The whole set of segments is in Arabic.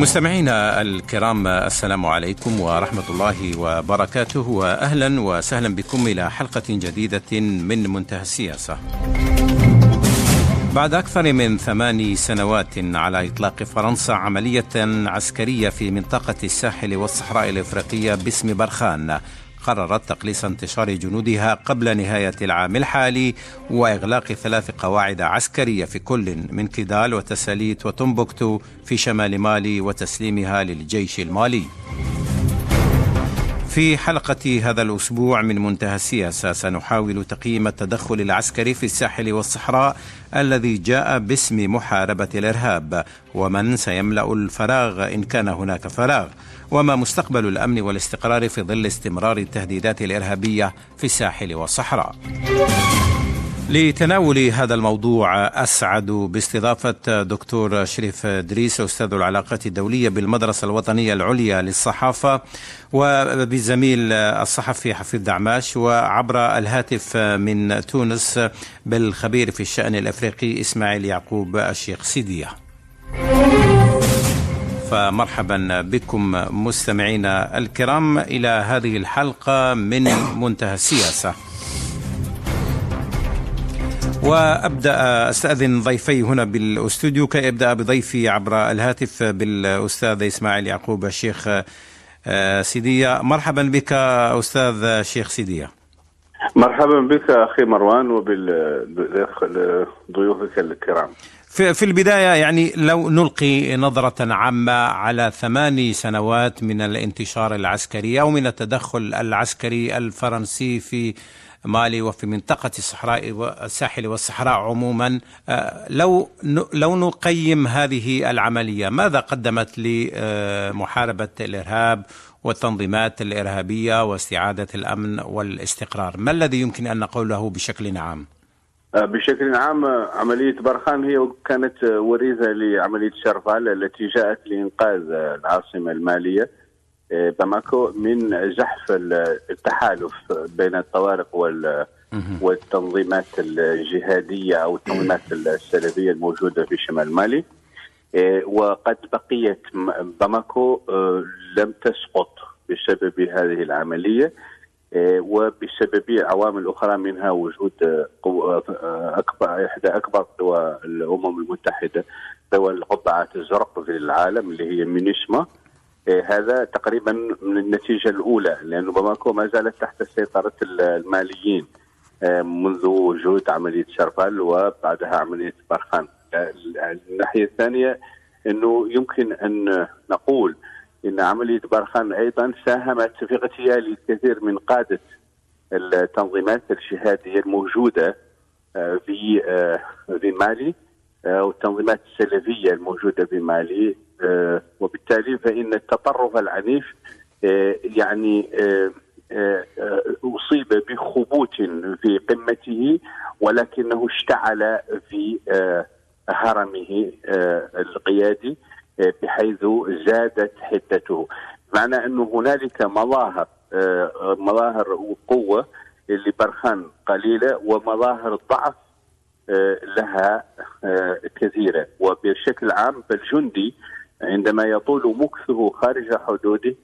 مستمعينا الكرام السلام عليكم ورحمة الله وبركاته وأهلا وسهلا بكم إلى حلقة جديدة من منتهى السياسة. بعد أكثر من ثمان سنوات على إطلاق فرنسا عملية عسكرية في منطقة الساحل والصحراء الإفريقية باسم برخان. قررت تقليص انتشار جنودها قبل نهاية العام الحالي وإغلاق ثلاث قواعد عسكرية في كل من كيدال وتساليت وتمبكتو في شمال مالي وتسليمها للجيش المالي. في حلقة هذا الأسبوع من منتهى السياسة سنحاول تقييم التدخل العسكري في الساحل والصحراء الذي جاء باسم محاربة الإرهاب. ومن سيملأ الفراغ إن كان هناك فراغ؟ وما مستقبل الأمن والاستقرار في ظل استمرار التهديدات الإرهابية في الساحل والصحراء؟ لتناول هذا الموضوع أسعد باستضافة دكتور شريف دريس أستاذ العلاقات الدولية بالمدرسة الوطنية العليا للصحافة وبزميل الصحفي حفيظ دعماش وعبر الهاتف من تونس بالخبير في الشأن الأفريقي إسماعيل يعقوب الشيخ سيدية. فمرحبا بكم مستمعينا الكرام إلى هذه الحلقة من منتهى السياسة. وأبدأ أستأذن ضيفي هنا بالأستوديو كي ابدا بضيفي عبر الهاتف بالأستاذ إسماعيل يعقوب الشيخ سيدية. مرحبا بك أستاذ شيخ سيدية. مرحبا بك أخي مروان وبضيوفك الكرام. في, في البداية يعني لو نلقي نظرة عامة على ثماني سنوات من الانتشار العسكري أو من التدخل العسكري الفرنسي في مالي وفي منطقة الصحراء والساحل والصحراء عموما. لو لو نقيم هذه العملية ماذا قدمت لمحاربة الإرهاب والتنظيمات الإرهابية واستعادة الأمن والاستقرار؟ ما الذي يمكن أن نقوله بشكل عام؟ بشكل عام عملية برخان هي كانت وريثة لعملية شرفال التي جاءت لإنقاذ العاصمة المالية. باماكو من زحف التحالف بين الطوارق وال والتنظيمات الجهادية أو التنظيمات السلفية الموجودة في شمال مالي. وقد بقيت باماكو لم تسقط بسبب هذه العملية. وبسبب عوامل أخرى منها وجود قوة أكبر إحدى أكبر دول الأمم المتحدة دول القبعات الزرق في العالم اللي هي مينيسما. هذا تقريبا من النتيجة الأولى لأنه باماكو ما زالت تحت سيطره الماليين. منذ وجود عملية شرفال وبعدها عملية برخان. الناحية الثانية إنه يمكن أن نقول إن عملية برخان أيضا ساهمت في اغتيال الكثير من قادة التنظيمات الجهادية الموجودة في في مالي والتنظيمات السلفية الموجودة في مالي وبالتالي فإن التطرف العنيف يعني أصيب بخبوت في قمته ولكنه اشتعل في هرمه القيادي بحيث زادت حدته. معنى انه هنالك مظاهر مظاهر قوة لبرهان قليلة ومظاهر ضعف لها كثيرة. وبشكل عام فالجندي عندما يطول مكثه خارج حدوده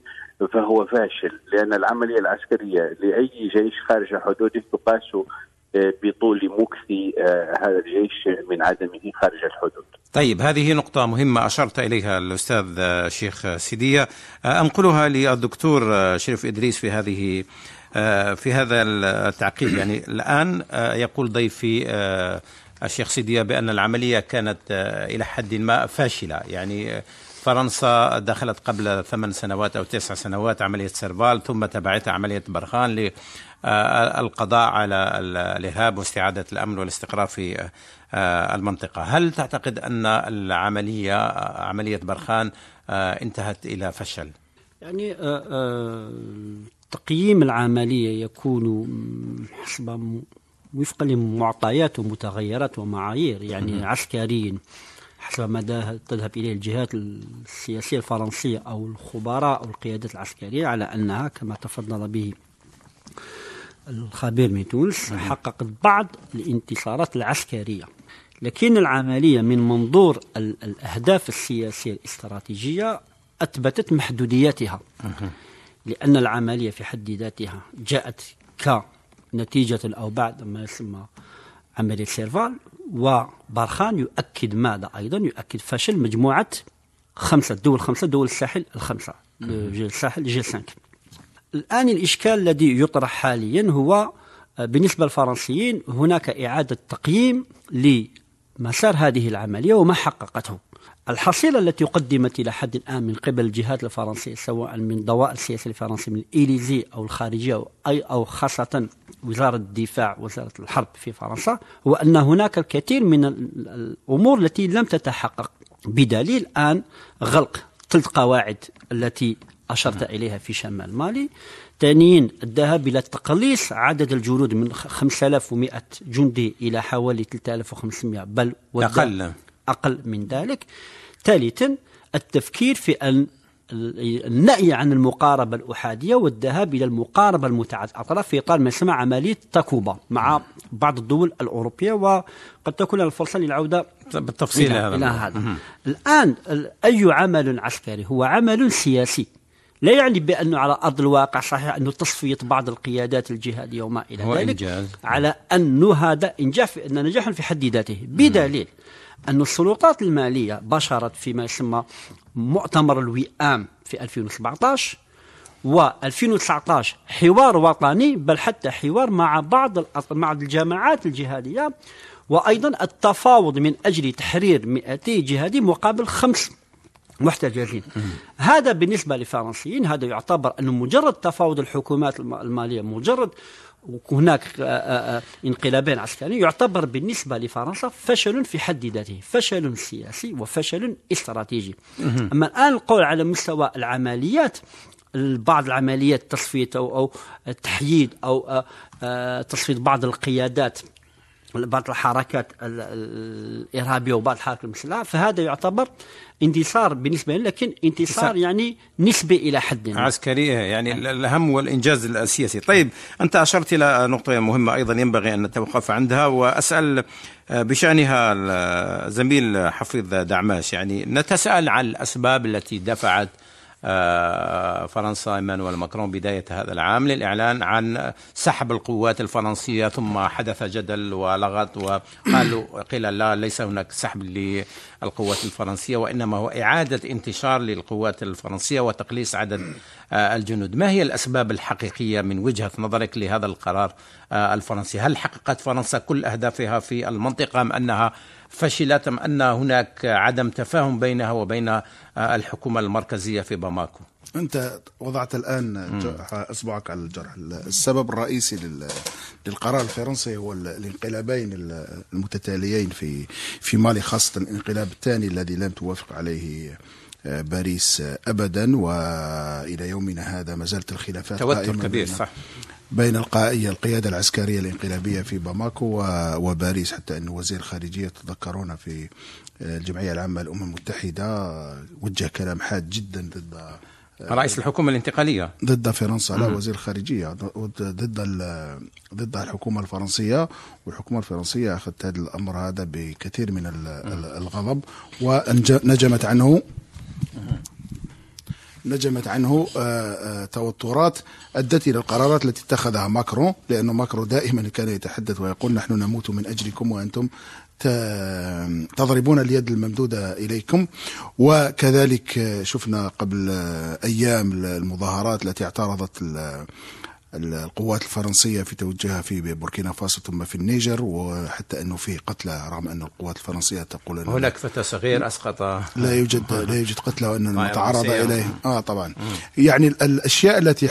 فهو فاشل لأن العملية العسكرية لأي جيش خارج حدوده تقاس بطول مكث هذا الجيش من عدمه خارج الحدود. طيب هذه نقطة مهمة أشرت إليها الأستاذ شيخ سيدية أنقلها للدكتور شريف إدريس في هذه في هذا التعقيب يعني الآن يقول ضيفي الشيخ سيدية بأن العملية كانت إلى حد ما فاشلة يعني فرنسا دخلت قبل ثمان سنوات أو تسع سنوات عملية سيرفال ثم تبعتها عملية برخان للقضاء على الإرهاب واستعادة الأمن والاستقرار في المنطقة هل تعتقد أن العملية عملية برخان انتهت إلى فشل؟ يعني تقييم العملية يكون حسب وفقا لمعطيات ومتغيرات ومعايير يعني عسكريا حسب ما تذهب إليه الجهات السياسية الفرنسية أو الخبراء أو القيادات العسكرية على أنها كما تفضل به الخبير من تونس حققت بعض الانتصارات العسكرية. لكن العملية من منظور الأهداف السياسية الاستراتيجية أثبتت محدودياتها لأن العملية في حد ذاتها جاءت كنتيجة أو بعد ما يسمى عملية سيرفال وبارخان يؤكد ماذا أيضا؟ يؤكد فشل مجموعة خمسة دول خمسة دول الساحل الخمسة الساحل جي 5 الآن الإشكال الذي يطرح حاليا هو آه، بالنسبة للفرنسيين هناك إعادة تقييم لمسار هذه العملية وما حققته. الحصيلة التي قدمت إلى حد الآن من قبل الجهات الفرنسية سواء من ضوء السياسة الفرنسية من الإيليزي أو الخارجية أو, أي أو خاصة وزارة الدفاع وزارة الحرب في فرنسا هو أن هناك الكثير من الأمور التي لم تتحقق. بدليل الآن غلق ثلاث قواعد التي أشرت إليها في شمال مالي. ثانيا الذهاب إلى تقليص عدد الجنود من 5100 جندي إلى حوالي 3500 بل أقل أقل من ذلك. ثالثا التفكير في أن النأي عن المقاربة الأحادية والذهاب إلى المقاربة المتعددة. الأطراف في إطار ما يسمى عملية تاكوبا مع بعض الدول الأوروبية وقد تكون الفرصة للعودة بالتفصيل إلى هذا, إلى هذا. الآن أي عمل عسكري؟ هو عمل سياسي. لا يعني بأنه على أرض الواقع صحيح أنه تصفية بعض القيادات الجهادية وما إلى ذلك إنجاز. على أنه هذا إنجاح أن نجاح في حد ذاته. بدليل أن السلطات المالية بشرت فيما يسمى مؤتمر الوئام في 2017 و2019 حوار وطني بل حتى حوار مع بعض مع الجماعات الجهادية وأيضا التفاوض من أجل تحرير 200 جهادي مقابل خمس محتجزين. هذا بالنسبة للفرنسيين هذا يعتبر أنه مجرد تفاوض الحكومات المالية مجرد هناك آه، آه، آه، انقلابين عسكريين يعتبر بالنسبة لفرنسا فشل في حد ذاته فشل سياسي وفشل استراتيجي. أما الآن القول على مستوى العمليات بعض العمليات تصفية أو, أو تحييد أو تصفية بعض القيادات بعض الحركات الإرهابية وبعض الحركات المسلحة فهذا يعتبر انتصار بالنسبة لي لكن انتصار يعني نسبي إلى حد ما. عسكرية يعني الأهم والإنجاز السياسي. طيب أنت أشرت إلى نقطة مهمة أيضا ينبغي أن نتوقف عندها وأسأل آه، بشأنها زميل حفيظ دعماش يعني نتساءل عن الأسباب التي دفعت فرنسا إيمانويل ماكرون بداية هذا العام للإعلان عن سحب القوات الفرنسية ثم حدث جدل ولغط وقالوا قيل لا ليس هناك سحب للقوات الفرنسية وإنما هو إعادة انتشار للقوات الفرنسية وتقليص عدد آه، الجنود، ما هي الأسباب الحقيقية من وجهة نظرك لهذا القرار آه، الفرنسي؟ هل حققت فرنسا كل أهدافها في المنطقة أم أنها فشلت ام ان هناك عدم تفاهم بينها وبين آه، الحكومة المركزية في باماكو؟ أنت وضعت الآن اصبعك على الجرح. السبب الرئيسي للقرار الفرنسي هو الانقلابين المتتاليين في في مالي خاصة الانقلاب الثاني الذي لم توافق عليه آه، باريس ابدا وإلى يومنا هذا ما زالت الخلافات توتر كبير صح. بين القيادة العسكرية الانقلابية في باماكو وباريس حتى أن وزير الخارجية تذكرونا في آه، الجمعية العامة للأمم المتحدة وجه كلام حاد جدا ضد آه، رئيس الحكومة الانتقالية. ضد فرنسا لا وزير الخارجية ضد ضد الحكومة الفرنسية والحكومة الفرنسية أخذت هذا الأمر هذا بكثير من الغضب ونجمت عنه. نجمت عنه آه، آه، توترات أدت إلى القرارات التي اتخذها ماكرون لأنه ماكرون دائما كان يتحدث ويقول نحن نموت من أجلكم وأنتم تضربون اليد الممدودة إليكم. وكذلك شفنا قبل أيام المظاهرات التي اعترضت القوات الفرنسية في توجهها في بوركينا فاسو ثم في النيجر وحتى أنه في قتلى رغم أن القوات الفرنسية تقول أن هناك فتى صغير أسقط. لا يوجد لا يوجد قتلى وأن تعرض إليه. آه طبعا. يعني الأشياء التي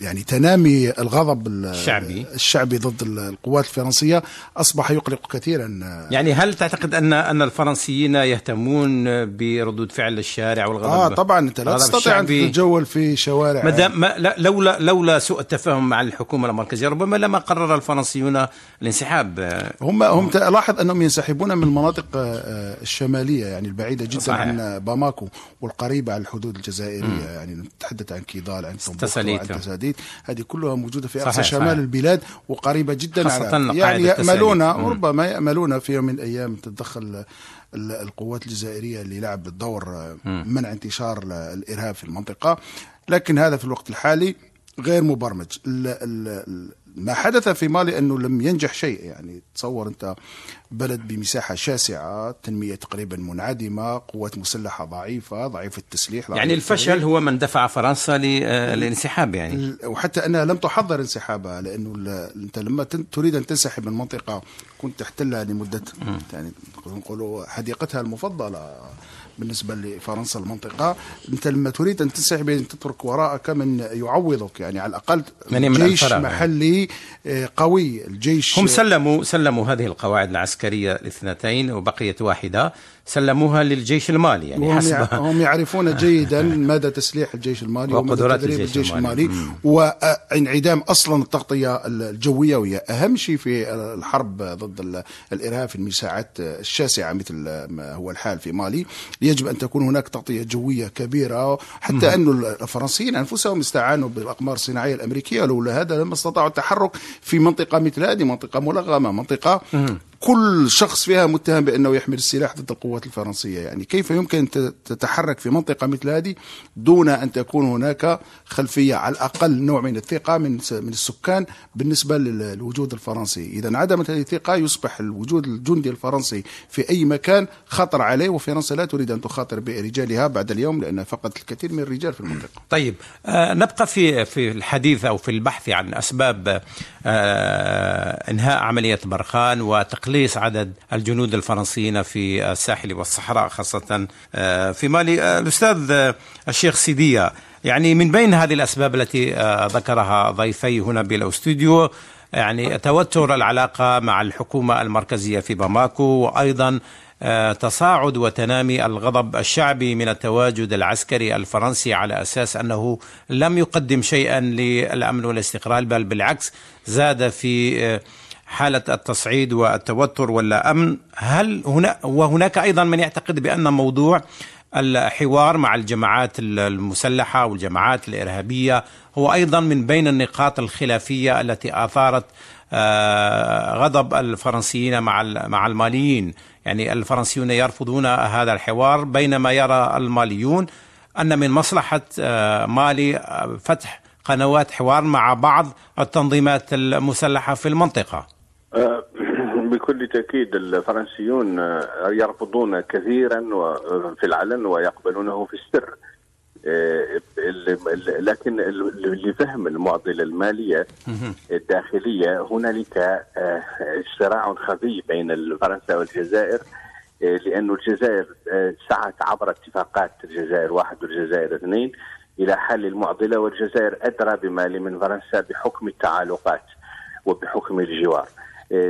يعني تنامي الغضب الشعبي. الشعبي ضد القوات الفرنسية أصبح يقلق كثيرا. يعني هل تعتقد ان أن الفرنسيين يهتمون بردود فعل الشارع والغضب؟ آه طبعا. أنت لا تستطيع أن تتجول في شوارع. مدام ما لولا لولا سوء التفاهم مع الحكومة المركزية ربما لما قرر الفرنسيون الانسحاب. هم هم لاحظ أنهم ينسحبون من المناطق آه، الشمالية يعني البعيدة جدا صحيح. عن باماكو والقريبة على الحدود الجزائرية. م. يعني نتحدث عن كيدال عن تساليت الحديد هذه كلها موجودة في أقصى شمال صحيح. البلاد وقريبة جدا على يعني ياملون ربما يأملون في يوم من الأيام تتدخل القوات الجزائرية اللي لعب بالدور منع انتشار الإرهاب في المنطقة. لكن هذا في الوقت الحالي غير مبرمج. ما حدث في مالي أنه لم ينجح شيء. يعني تصور أنت بلد بمساحة شاسعة تنمية تقريبا منعدمة قوات مسلحة ضعيفة ضعيف التسليح ضعيف يعني الفشل التغيير. هو من دفع فرنسا للانسحاب يعني. وحتى انها لم تحضر انسحابها لأنه أنت لما تريد أن تنسحب من منطقة كنت تحتلها لمدة يعني نقولوا حديقتها المفضلة. بالنسبة لفرنسا المنطقة. أنت لما تريد أن تنسحب أن تترك وراءك من يعوضك يعني على الأقل من جيش محلي آه، قوي. الجيش هم سلموا سلموا هذه القواعد العسكرية الاثنتين وبقيت واحدة. سلموها للجيش المالي يعني وهم حسب هم يعرفون جيدا مدى تسليح الجيش المالي وقدرات الجيش, الجيش المالي, المالي وانعدام أصلا التغطية الجوية وهي أهم شيء في الحرب ضد الإرهاب في المساحات الشاسعة مثل ما هو الحال في مالي. يجب أن تكون هناك تغطية جوية كبيرة حتى انه الفرنسيين أنفسهم استعانوا بالاقمار الصناعيه الأمريكية لولا هذا لما استطاعوا التحرك في منطقة مثل هذه منطقة ملغمة منطقة كل شخص فيها متهم بأنه يحمل السلاح ضد القوات الفرنسية. يعني كيف يمكن تتحرك في منطقة مثل هذه دون أن تكون هناك خلفية على الأقل نوع من الثقة من من السكان بالنسبة للوجود الفرنسي؟ إذا انعدمت هذه الثقة يصبح الوجود الجندي الفرنسي في أي مكان خطر عليه وفرنسا لا تريد أن تخاطر برجالها بعد اليوم لانها فقدت الكثير من الرجال في المنطقة. طيب آه نبقى في في الحديث أو في البحث عن أسباب آه إنهاء عملية برخان وتقليل تقليص عدد الجنود الفرنسيين في الساحل والصحراء خاصة آه، في مالي. آه، الأستاذ آه، الشيخ سيدية يعني من بين هذه الأسباب التي ذكرها ضيفي هنا بالاستوديو يعني توتر العلاقة مع الحكومة المركزية في باماكو وأيضا تصاعد وتنامي الغضب الشعبي من التواجد العسكري الفرنسي على أساس أنه لم يقدم شيئا للأمن والاستقرار بل بالعكس زاد في حالة التصعيد والتوتر ولا أمن هل هنا وهناك أيضا من يعتقد بأن موضوع الحوار مع الجماعات المسلحة والجماعات الإرهابية هو أيضا من بين النقاط الخلافية التي أثارت آه، غضب الفرنسيين مع مع الماليين. يعني الفرنسيون يرفضون هذا الحوار بينما يرى الماليون أن من مصلحة آه، مالي آه، فتح قنوات حوار مع بعض التنظيمات المسلحة في المنطقة. آه، بكل تأكيد الفرنسيون يرفضون كثيرا في العلن ويقبلونه في السر. لكن لفهم المعضلة المالية الداخلية هنالك صراع خفي بين فرنسا والجزائر لأن الجزائر سعت عبر اتفاقات الجزائر واحد والجزائر اثنين إلى حل المعضلة والجزائر أدرى بمالي من فرنسا بحكم التعالقات وبحكم الجوار.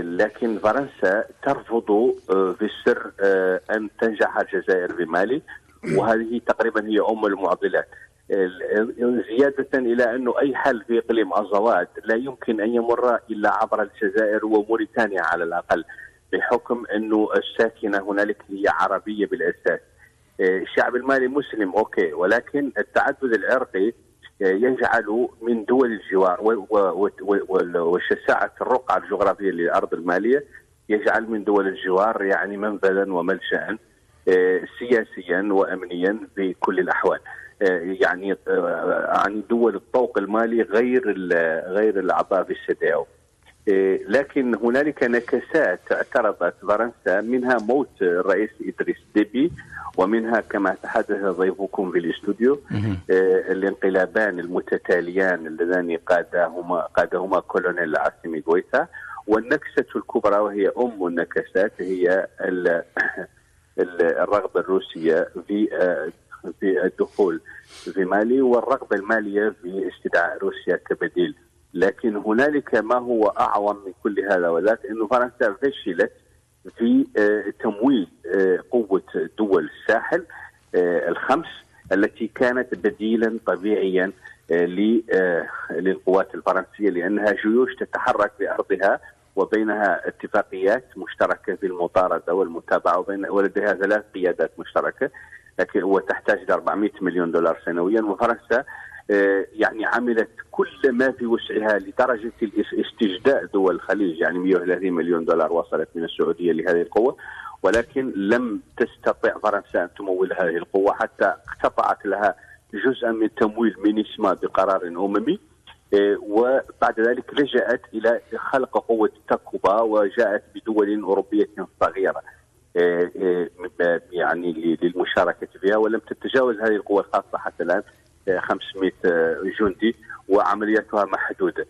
لكن فرنسا ترفض آه، في السر آه، أن تنجح الجزائر بمالي. وهذه تقريبا هي أم المعضلات. زيادة إلى أنه أي حل في إقليم أزواد لا يمكن أن يمر إلا عبر الجزائر وموريتانيا على الأقل بحكم أنه الساكنة هنالك هي عربية بالأساس. آه، الشعب المالي مسلم أوكي ولكن التعدد العرقي يجعل من دول الجوار وشساعة الرقعة الجغرافية للأرض المالية يجعل من دول الجوار يعني منفذا وملجأ آه، سياسيا وأمنيا في كل الأحوال. آه، يعني آه، عن دول الطوق المالي غير غير الأعضاء في السداو لكن هنالك نكسات اعترضت فرنسا منها موت الرئيس إدريس ديبي ومنها كما تحدث ضيفكم في الاستوديو آه الانقلابان المتتاليان اللذان قادهما قادهما كولونيل العاصمي غويتا والنكسة الكبرى وهي أم النكسات هي الرغبة الروسية في آه، في الدخول في مالي والرغبة المالية في استدعاء روسيا كبديل. لكن هنالك ما هو أعظم من كل هذا وذاك أنه فرنسا فشلت في آه، تمويل آه، قوة دول الساحل الخمس التي كانت بديلا طبيعيا للقوات الفرنسية لأنها جيوش تتحرك بأرضها وبينها اتفاقيات مشتركة في المطارده والمتابعة وبين ولديها ثلاث قيادات مشتركة لكن وتحتاج ل 400 مليون دولار سنويا. وفرنسا يعني عملت كل ما في وسعها لدرجة استجداء دول الخليج. يعني 130 مليون دولار وصلت من السعودية لهذه القوة. ولكن لم تستطع فرنسا أن تمول هذه القوة حتى اقتطعت لها جزءا من تمويل مينيسما بقرار إيه، وبعد ذلك لجأت إلى خلق قوة تاكوبا وجاءت بدول أوروبية صغيرة إيه، إيه، يعني للمشاركة فيها ولم تتجاوز هذه القوة الخاصة حتى الآن 500 جندي وعملياتها محدودة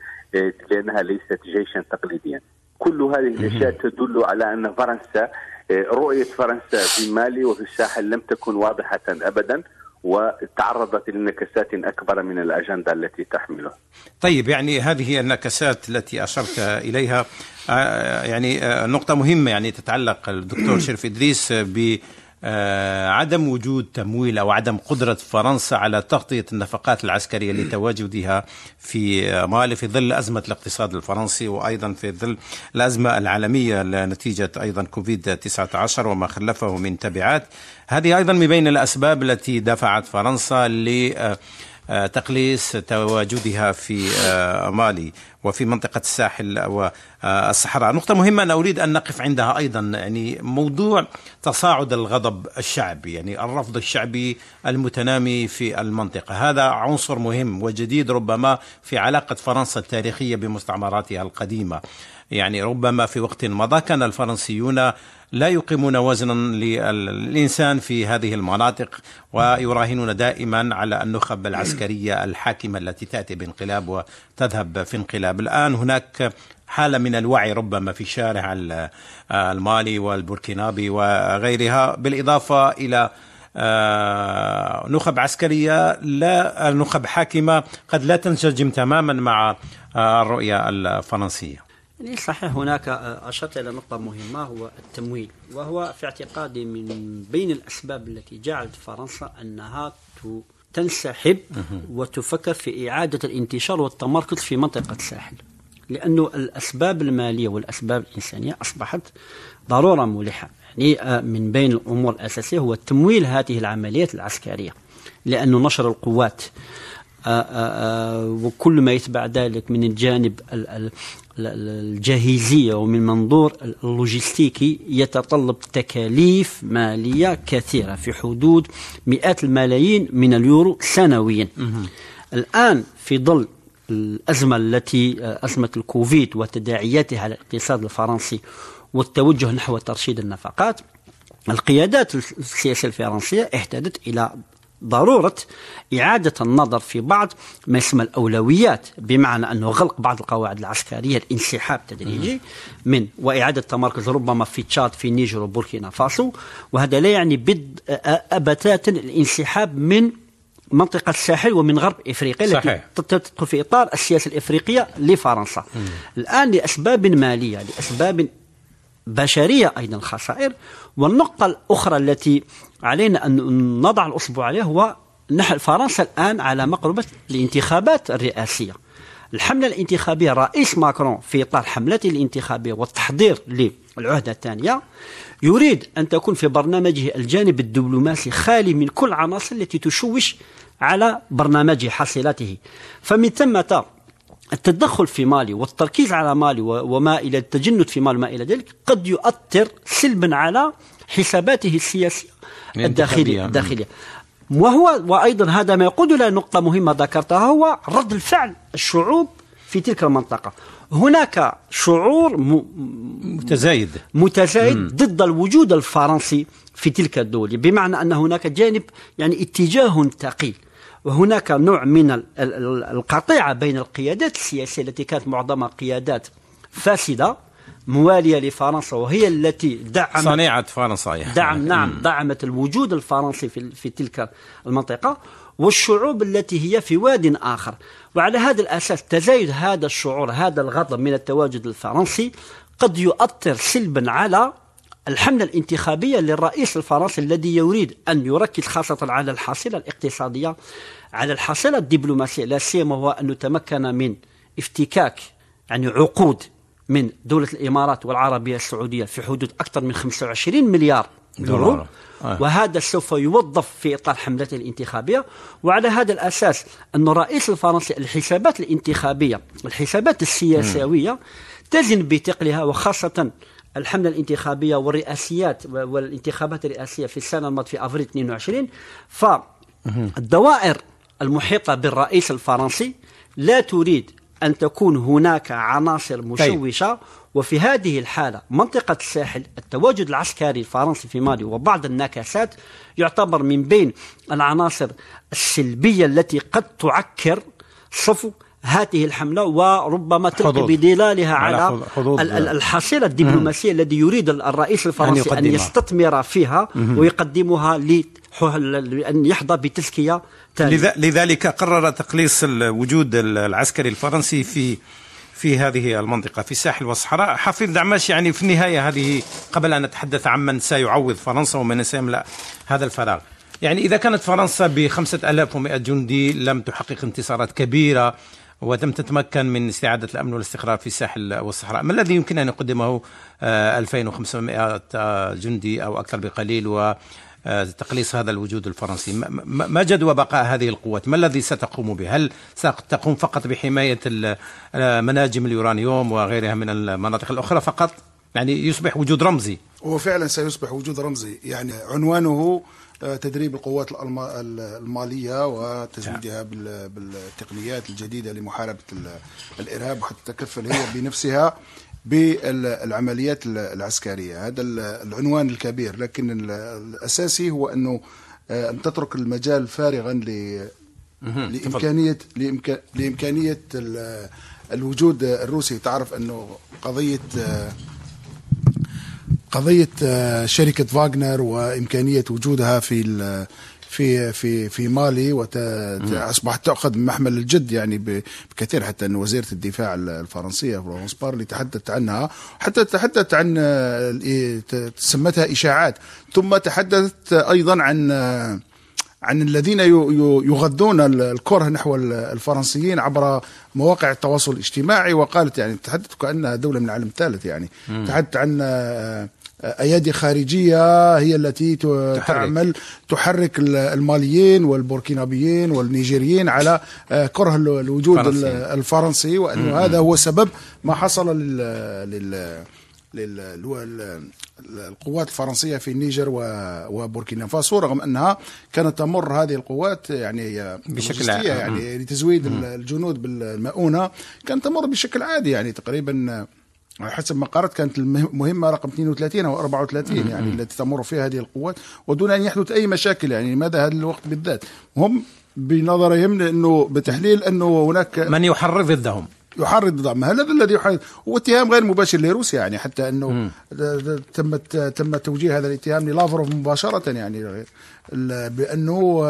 لأنها ليست جيشا تقليديا. كل هذه الأشياء تدل على أن فرنسا رؤية فرنسا في مالي وفي الساحل لم تكن واضحة أبدا. وتعرضت لنكسات أكبر من الأجندة التي تحملها. طيب يعني هذه النكسات التي أشرت إليها آه، يعني آه، نقطة مهمة يعني تتعلق الدكتور شريف إدريس ب عدم وجود تمويل أو عدم قدرة فرنسا على تغطية النفقات العسكرية لتواجدها في مالي في ظل أزمة الاقتصاد الفرنسي وأيضا في ظل الأزمة العالمية نتيجه أيضا كوفيد 19 وما خلفه من تبعات. هذه أيضا من بين الأسباب التي دفعت فرنسا ل تقليص تواجدها في آه، مالي وفي منطقة الساحل والصحراء نقطة مهمة أنا أريد أن نقف عندها أيضا يعني موضوع تصاعد الغضب الشعبي يعني الرفض الشعبي المتنامي في المنطقة. هذا عنصر مهم وجديد ربما في علاقة فرنسا التاريخية بمستعمراتها القديمة. يعني ربما في وقت مضى كان الفرنسيون لا يقيمون وزنا للإنسان في هذه المناطق ويراهنون دائما على النخب العسكرية الحاكمة التي تأتي بانقلاب وتذهب في انقلاب. الآن هناك حالة من الوعي ربما في شارع المالي والبوركينابي وغيرها بالإضافة إلى آه، نخب عسكرية لا نخب حاكمة قد لا تنسجم تماما مع آه، الرؤية الفرنسية. يعني صحيح هناك أشرت إلى نقطة مهمة هو التمويل وهو في اعتقادي من بين الأسباب التي جعلت فرنسا أنها تنسحب وتفكر في إعادة الانتشار والتمركز في منطقة الساحل. لأنه الأسباب المالية والأسباب الإنسانية أصبحت ضرورة ملحة. يعني آه، من بين الأمور الأساسية هو تمويل هذه العمليات العسكرية لأنه نشر القوات آه، آه، وكل ما يتبع ذلك من الجانب الجاهزية ومن منظور اللوجستيكي يتطلب تكاليف مالية كثيرة في حدود مئات الملايين من اليورو سنويا. الآن في ظل الأزمة التي أزمة الكوفيد وتداعياتها على الاقتصاد الفرنسي والتوجه نحو ترشيد النفقات القيادات السياسية الفرنسية احتاجت إلى ضرورة إعادة النظر في بعض ما يسمى الأولويات بمعنى أنه غلق بعض القواعد العسكرية الانسحاب تدريجي من وإعادة تمركز ربما في تشاد في نيجر وبوركينا فاسو. وهذا لا يعني بد بتاتا الانسحاب من منطقة الساحل ومن غرب إفريقيا التي تدخل في إطار السياسة الإفريقية لفرنسا. مم. الآن لأسباب مالية لأسباب بشرية أيضا خسائر. والنقطة الأخرى التي علينا أن نضع الأصبع عليها هو نحن فرنسا الآن على مقربة الانتخابات الرئاسية. الحملة الانتخابية رئيس ماكرون في إطار حملته الانتخابية والتحضير للعهدة الثانية يريد أن تكون في برنامجه الجانب الدبلوماسي خالي من كل عناصر التي تشوش على برنامج حصيلته. فمن ثمة التدخل في مالي والتركيز على مالي وما إلى التجند في مالي وما إلى ذلك قد يؤثر سلبا على حساباته السياسية. الداخلية الداخلية. وهو وأيضا هذا ما يقود إلى نقطة مهمة ذكرتها هو رد الفعل الشعوب في تلك المنطقة. هناك شعور متزايد. متزايد مم. ضد الوجود الفرنسي في تلك الدول بمعنى أن هناك جانب يعني اتجاه ثقيل. وهناك نوع من القطيعة بين القيادات السياسية التي كانت معظمها قيادات فاسدة موالية لفرنسا وهي التي دعمت صنيعة فرنسا يعني. دعم نعم دعمت الوجود الفرنسي في, في تلك المنطقة والشعوب التي هي في واد آخر. وعلى هذا الأساس تزايد هذا الشعور هذا الغضب من التواجد الفرنسي قد يؤثر سلبا على الحملة الانتخابية للرئيس الفرنسي الذي يريد أن يركز خاصة على الحصيلة الاقتصادية على الحصيلة الدبلوماسية. لا سيما هو أن يتمكن من افتكاك يعني عقود من دولة الإمارات والعربية السعودية في حدود أكثر من 25 مليار يورو. آه. وهذا سوف يوظف في إطار حملته الانتخابية. وعلى هذا الأساس أن الرئيس الفرنسي الحسابات الانتخابية الحسابات السياسية تزن بثقلها وخاصة الحملة الانتخابية والرئاسيات والانتخابات الرئاسية في السنة الماضية في أفريل 22 فالدوائر المحيطة بالرئيس الفرنسي لا تريد أن تكون هناك عناصر طيب. مشوشة وفي هذه الحالة منطقة الساحل التواجد العسكري الفرنسي في مالي وبعض النكسات يعتبر من بين العناصر السلبية التي قد تعكر صفو هذه الحملة وربما تلقي بظلالها على, على حدود الحصيلة الدبلوماسية الذي يريد الرئيس الفرنسي أن, أن يستثمر فيها ويقدمها لأن يحظى بتزكية لذلك قرر تقليص الوجود العسكري الفرنسي في في هذه المنطقة في الساحل والصحراء حفيظ دعماش يعني في النهاية هذه قبل أن نتحدث عمن سيعوض فرنسا ومن سيملأ هذا الفراغ. يعني إذا كانت فرنسا بخمسة ألاف ومئة جندي لم تحقق انتصارات كبيرة. ولم تتمكن من استعادة الأمن والاستقرار في الساحل والصحراء. ما الذي يمكن أن يقدمه 2500 آه، جندي أو أكثر بقليل و آه، هذا الوجود الفرنسي؟ ما جدوى بقاء هذه القوات؟ ما الذي ستقوم به؟ هل ستقوم فقط بحماية آه، مناجم اليورانيوم وغيرها من المناطق الأخرى فقط؟ يعني يصبح وجود رمزي. هو فعلا سيصبح وجود رمزي. يعني عنوانه تدريب القوات المالية وتزويدها بالتقنيات الجديدة لمحاربة الإرهاب وحتى تتكفل هي بنفسها بالعمليات العسكرية. هذا العنوان الكبير لكن الأساسي هو أنه آه، أن تترك المجال فارغا ل لإمكانية لإمكانية الوجود الروسي. تعرف أنه قضية آه، قضية آه، شركة فاغنر وإمكانية وجودها في في في في مالي واصبحت تأخذ بمحمل الجد يعني بكثير حتى إن وزيرة الدفاع الفرنسية فلورنس بارلي تحدثت عنها حتى تحدثت عن سمتها إشاعات. ثم تحدثت أيضا عن عن الذين يغذون الكره نحو الفرنسيين عبر مواقع التواصل الاجتماعي. وقالت يعني تحدثت كأنها دولة من العالم الثالث يعني. تحدثت عن أيادي خارجية هي التي تحرك. تعمل تحرك الماليين والبوركينابيين والنيجيريين على آه، كره الوجود فرنسي. الفرنسي وأنه هذا هو سبب ما حصل لل لل القوات الفرنسية في النيجر وبوركينا فاسو رغم أنها كانت تمر هذه القوات يعني بشكل عادي يعني لتزويد الجنود بالمؤونة كانت تمر بشكل عادي يعني تقريبا حسب ما قرأت كانت المهمة رقم 32 أو 34 يعني التي تمر فيها هذه القوات ودون أن يحدث أي مشاكل يعني لماذا هذا الوقت بالذات. هم بنظرهم أنه بتحليل أنه هناك من يحرض ضدهم. يحرض ضدهم. هذا الذي يحرض؟ هو اتهام غير مباشر لروسيا يعني حتى أنه تم تم توجيه هذا الاتهام للافروف مباشرة يعني بأنه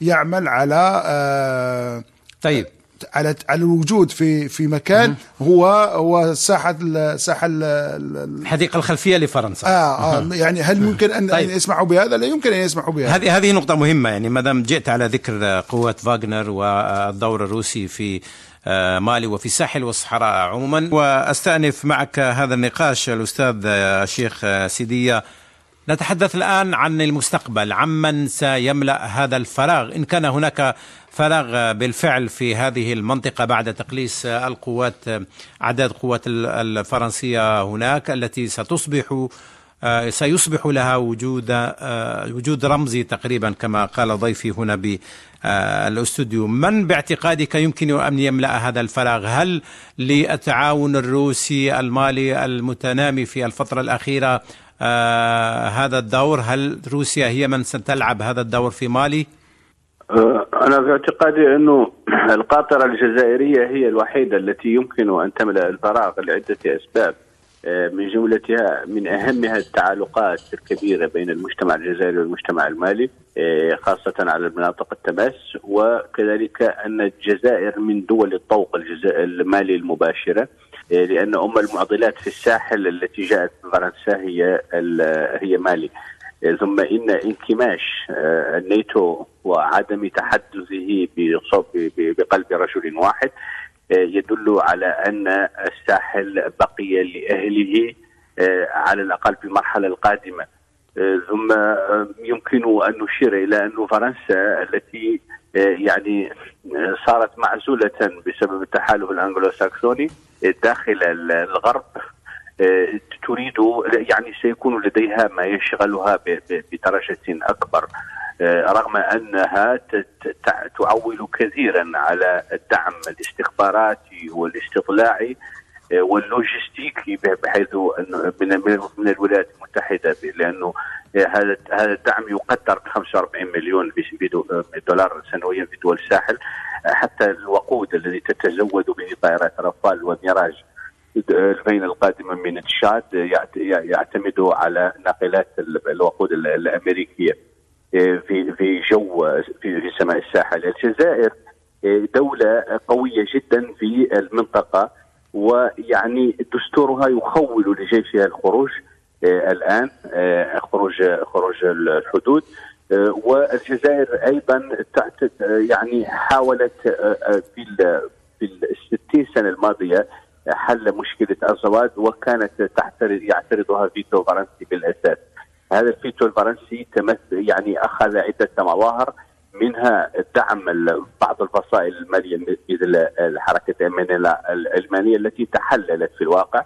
يعمل على آه، طيب. على على الوجود في في مكان هو هو ساحة ساحة الحديقة الخلفية لفرنسا. آه, آه يعني هل ممكن أن, طيب. أن يسمحوا بهذا؟ لا يمكن أن يسمحوا بهذا. هذه هذه نقطة مهمة يعني ما دام جئت على ذكر قوات فاغنر والدور الروسي في آه، مالي وفي الساحل والصحراء عموما وأستأنف معك هذا النقاش الأستاذ الشيخ سيدية. نتحدث الآن عن المستقبل عمن سيملأ هذا الفراغ؟ إن كان هناك فراغ بالفعل في هذه المنطقة بعد تقليص القوات عدد قوات الفرنسية هناك التي ستصبح سيصبح لها وجود وجود رمزي تقريبا كما قال ضيفي هنا بالاستوديو من باعتقادك يمكن أن يملأ هذا الفراغ؟ هل للتعاون الروسي المالي المتنامي في الفترة الأخيرة آه هذا الدور؟ هل روسيا هي من ستلعب هذا الدور في مالي؟ آه أنا في اعتقادي أنه القاطرة الجزائرية هي الوحيدة التي يمكن أن تملأ الفراغ لعدة أسباب آه من جملتها من أهمها التعالقات الكبيرة بين المجتمع الجزائري والمجتمع المالي آه، خاصة على المناطق التماس وكذلك أن الجزائر من دول الطوق المالي المباشرة لأن أم المعضلات في الساحل التي جاءت من فرنسا هي هي مالي. ثم إن انكماش آه، الناتو وعدم تحدثه بقلب رجل واحد إيه، يدل على أن الساحل بقي لأهله على الأقل في المرحلة القادمة. ثم يمكن أن نشير إلى أن فرنسا التي يعني صارت معزولة بسبب التحالف الانجلو ساكسوني داخل الغرب تريد يعني سيكون لديها ما يشغلها بدرجة أكبر رغم أنها تعول كثيرا على الدعم الاستخباراتي والاستطلاعي واللوجستيكي بحيث من من الولايات المتحدة لأنه هذا هذا الدعم يقدر ب 45 مليون دولار سنويا في دول الساحل حتى الوقود الذي تتزود به طائرات رافال وميراج الفين القادمة من تشاد يعتمد على ناقلات الوقود الأمريكية. في في جو في سماء الساحل. الجزائر دولة قوية جدا في المنطقة ويعني دستورها يخول لجيشها الخروج الآن خروج خروج الحدود. والجزائر أيضا يعني حاولت في في الستين سنة الماضية حل مشكلة الزواج وكانت تعترض يعترضها فيتو فرنسي بالاساس. هذا الفيتو الفرنسي تمثل يعني أخذ عدة مظاهر منها دعم بعض الفصائل المالية مثل الحركة الألمانية التي تحللت في الواقع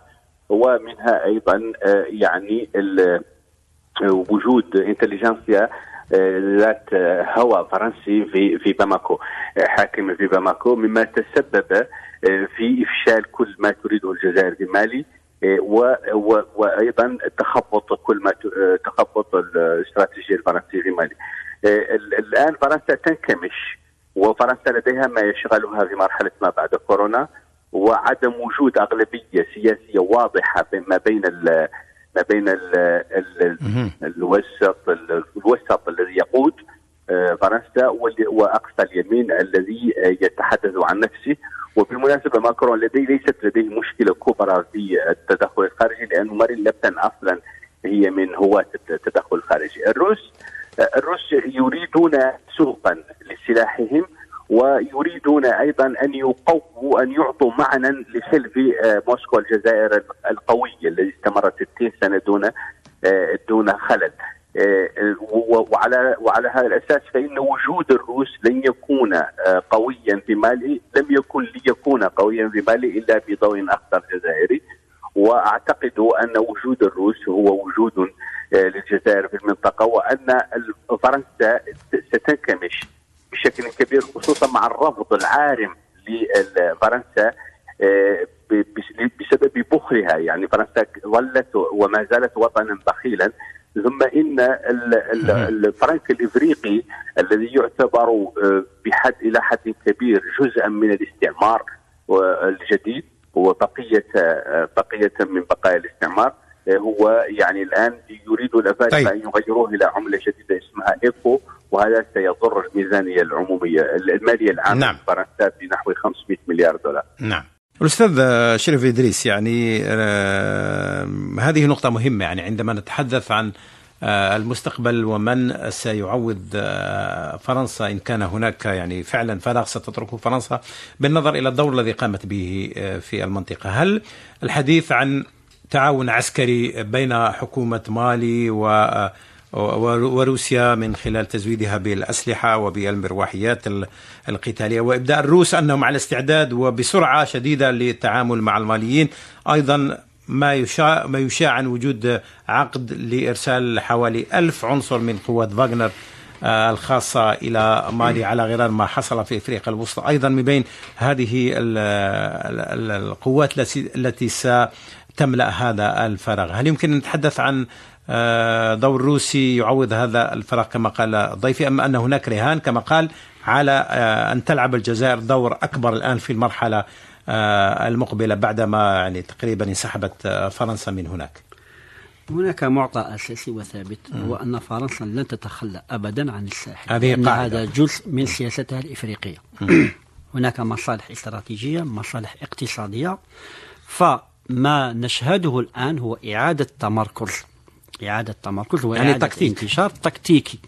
ومنها أيضا يعني وجود انتليجنسيا ذات هوى فرنسي في في باماكو حاكمه في باماكو مما تسبب في إفشال كل ما تريده الجزائر في مالي وأيضا تخبط كل ما تخبط الاستراتيجية الفرنسية في مالي الآن فرنسا تنكمش وفرنسا لديها ما يشغلها في مرحلة ما بعد كورونا وعدم وجود أغلبية سياسية واضحة ما بين ما بين ال ال الوسط الوسط الذي يقود فرنسا واقصى اليمين الذي يتحدث عن نفسه. وبالمناسبه ماكرون لديه ليست لديه مشكلة كبرى في التدخل الخارجي لأنه مارين لبتن أصلا هي من هواة التدخل الخارجي. الروس الروس يريدون سوقا لسلاحهم ويريدون أيضا أن يقووا أن يعطوا معنى لسلف موسكو الجزائر القوية الذي استمرت 60 سنة دون دون خلل. وعلى وعلى هذا الأساس فإن وجود الروس لن يكون قويا في مالي لم يكن ليكون قويا في مالي إلا بضوء أخضر جزائري. وأعتقد أن وجود الروس هو وجود للجزائر في المنطقة وأن فرنسا ستنكمش بشكل كبير خصوصا مع الرفض العارم لفرنسا بسبب بخلها يعني فرنسا ظلت وما زالت وطنا بخيلا. ثم إن الفرنك الإفريقي الذي يعتبر بحد إلى حد كبير جزءا من الاستعمار الجديد هو بقية بقية من بقايا الاستعمار هو يعني الآن يريد الافارقه طيب. أن يغيروه إلى عملة جديدة اسمها إيكو وهذا سيضر الميزانية العمومية المالية العامة نعم. فرنسا بنحو 500 مليار دولار. نعم. الأستاذ شريف إدريس يعني آه هذه نقطة مهمة يعني عندما نتحدث عن آه المستقبل ومن سيعوض آه فرنسا إن كان هناك يعني فعلا فراغ ستتركه فرنسا بالنظر إلى الدور الذي قامت به في المنطقة، هل الحديث عن تعاون عسكري بين حكومة مالي و وروسيا من خلال تزويدها بالأسلحة وبالمروحيات القتالية. وإبداء الروس أنهم على استعداد وبسرعة شديدة للتعامل مع الماليين. أيضا ما يشاع ما يشاع عن وجود عقد لإرسال حوالي ألف عنصر من قوات فاغنر الخاصة إلى مالي على غرار ما حصل في أفريقيا الوسطى. أيضا من بين هذه القوات التي ستملأ هذا الفراغ. هل يمكن أن نتحدث عن دور روسي يعوض هذا الفراغ كما قال ضيفي. أم أن هناك رهان كما قال على أن تلعب الجزائر دور أكبر الآن في المرحلة المقبلة بعدما يعني تقريبا انسحبت فرنسا من هناك. هناك معطى أساسي وثابت هو أن فرنسا لن تتخلى أبدا عن الساحل. هذه لأن هذا جزء من سياستها الإفريقية. هناك مصالح استراتيجية مصالح اقتصادية. فما نشهده الآن هو إعادة تمركز. إعادة تمركز وإعادة يعني تكتيك. انتشار تكتيكي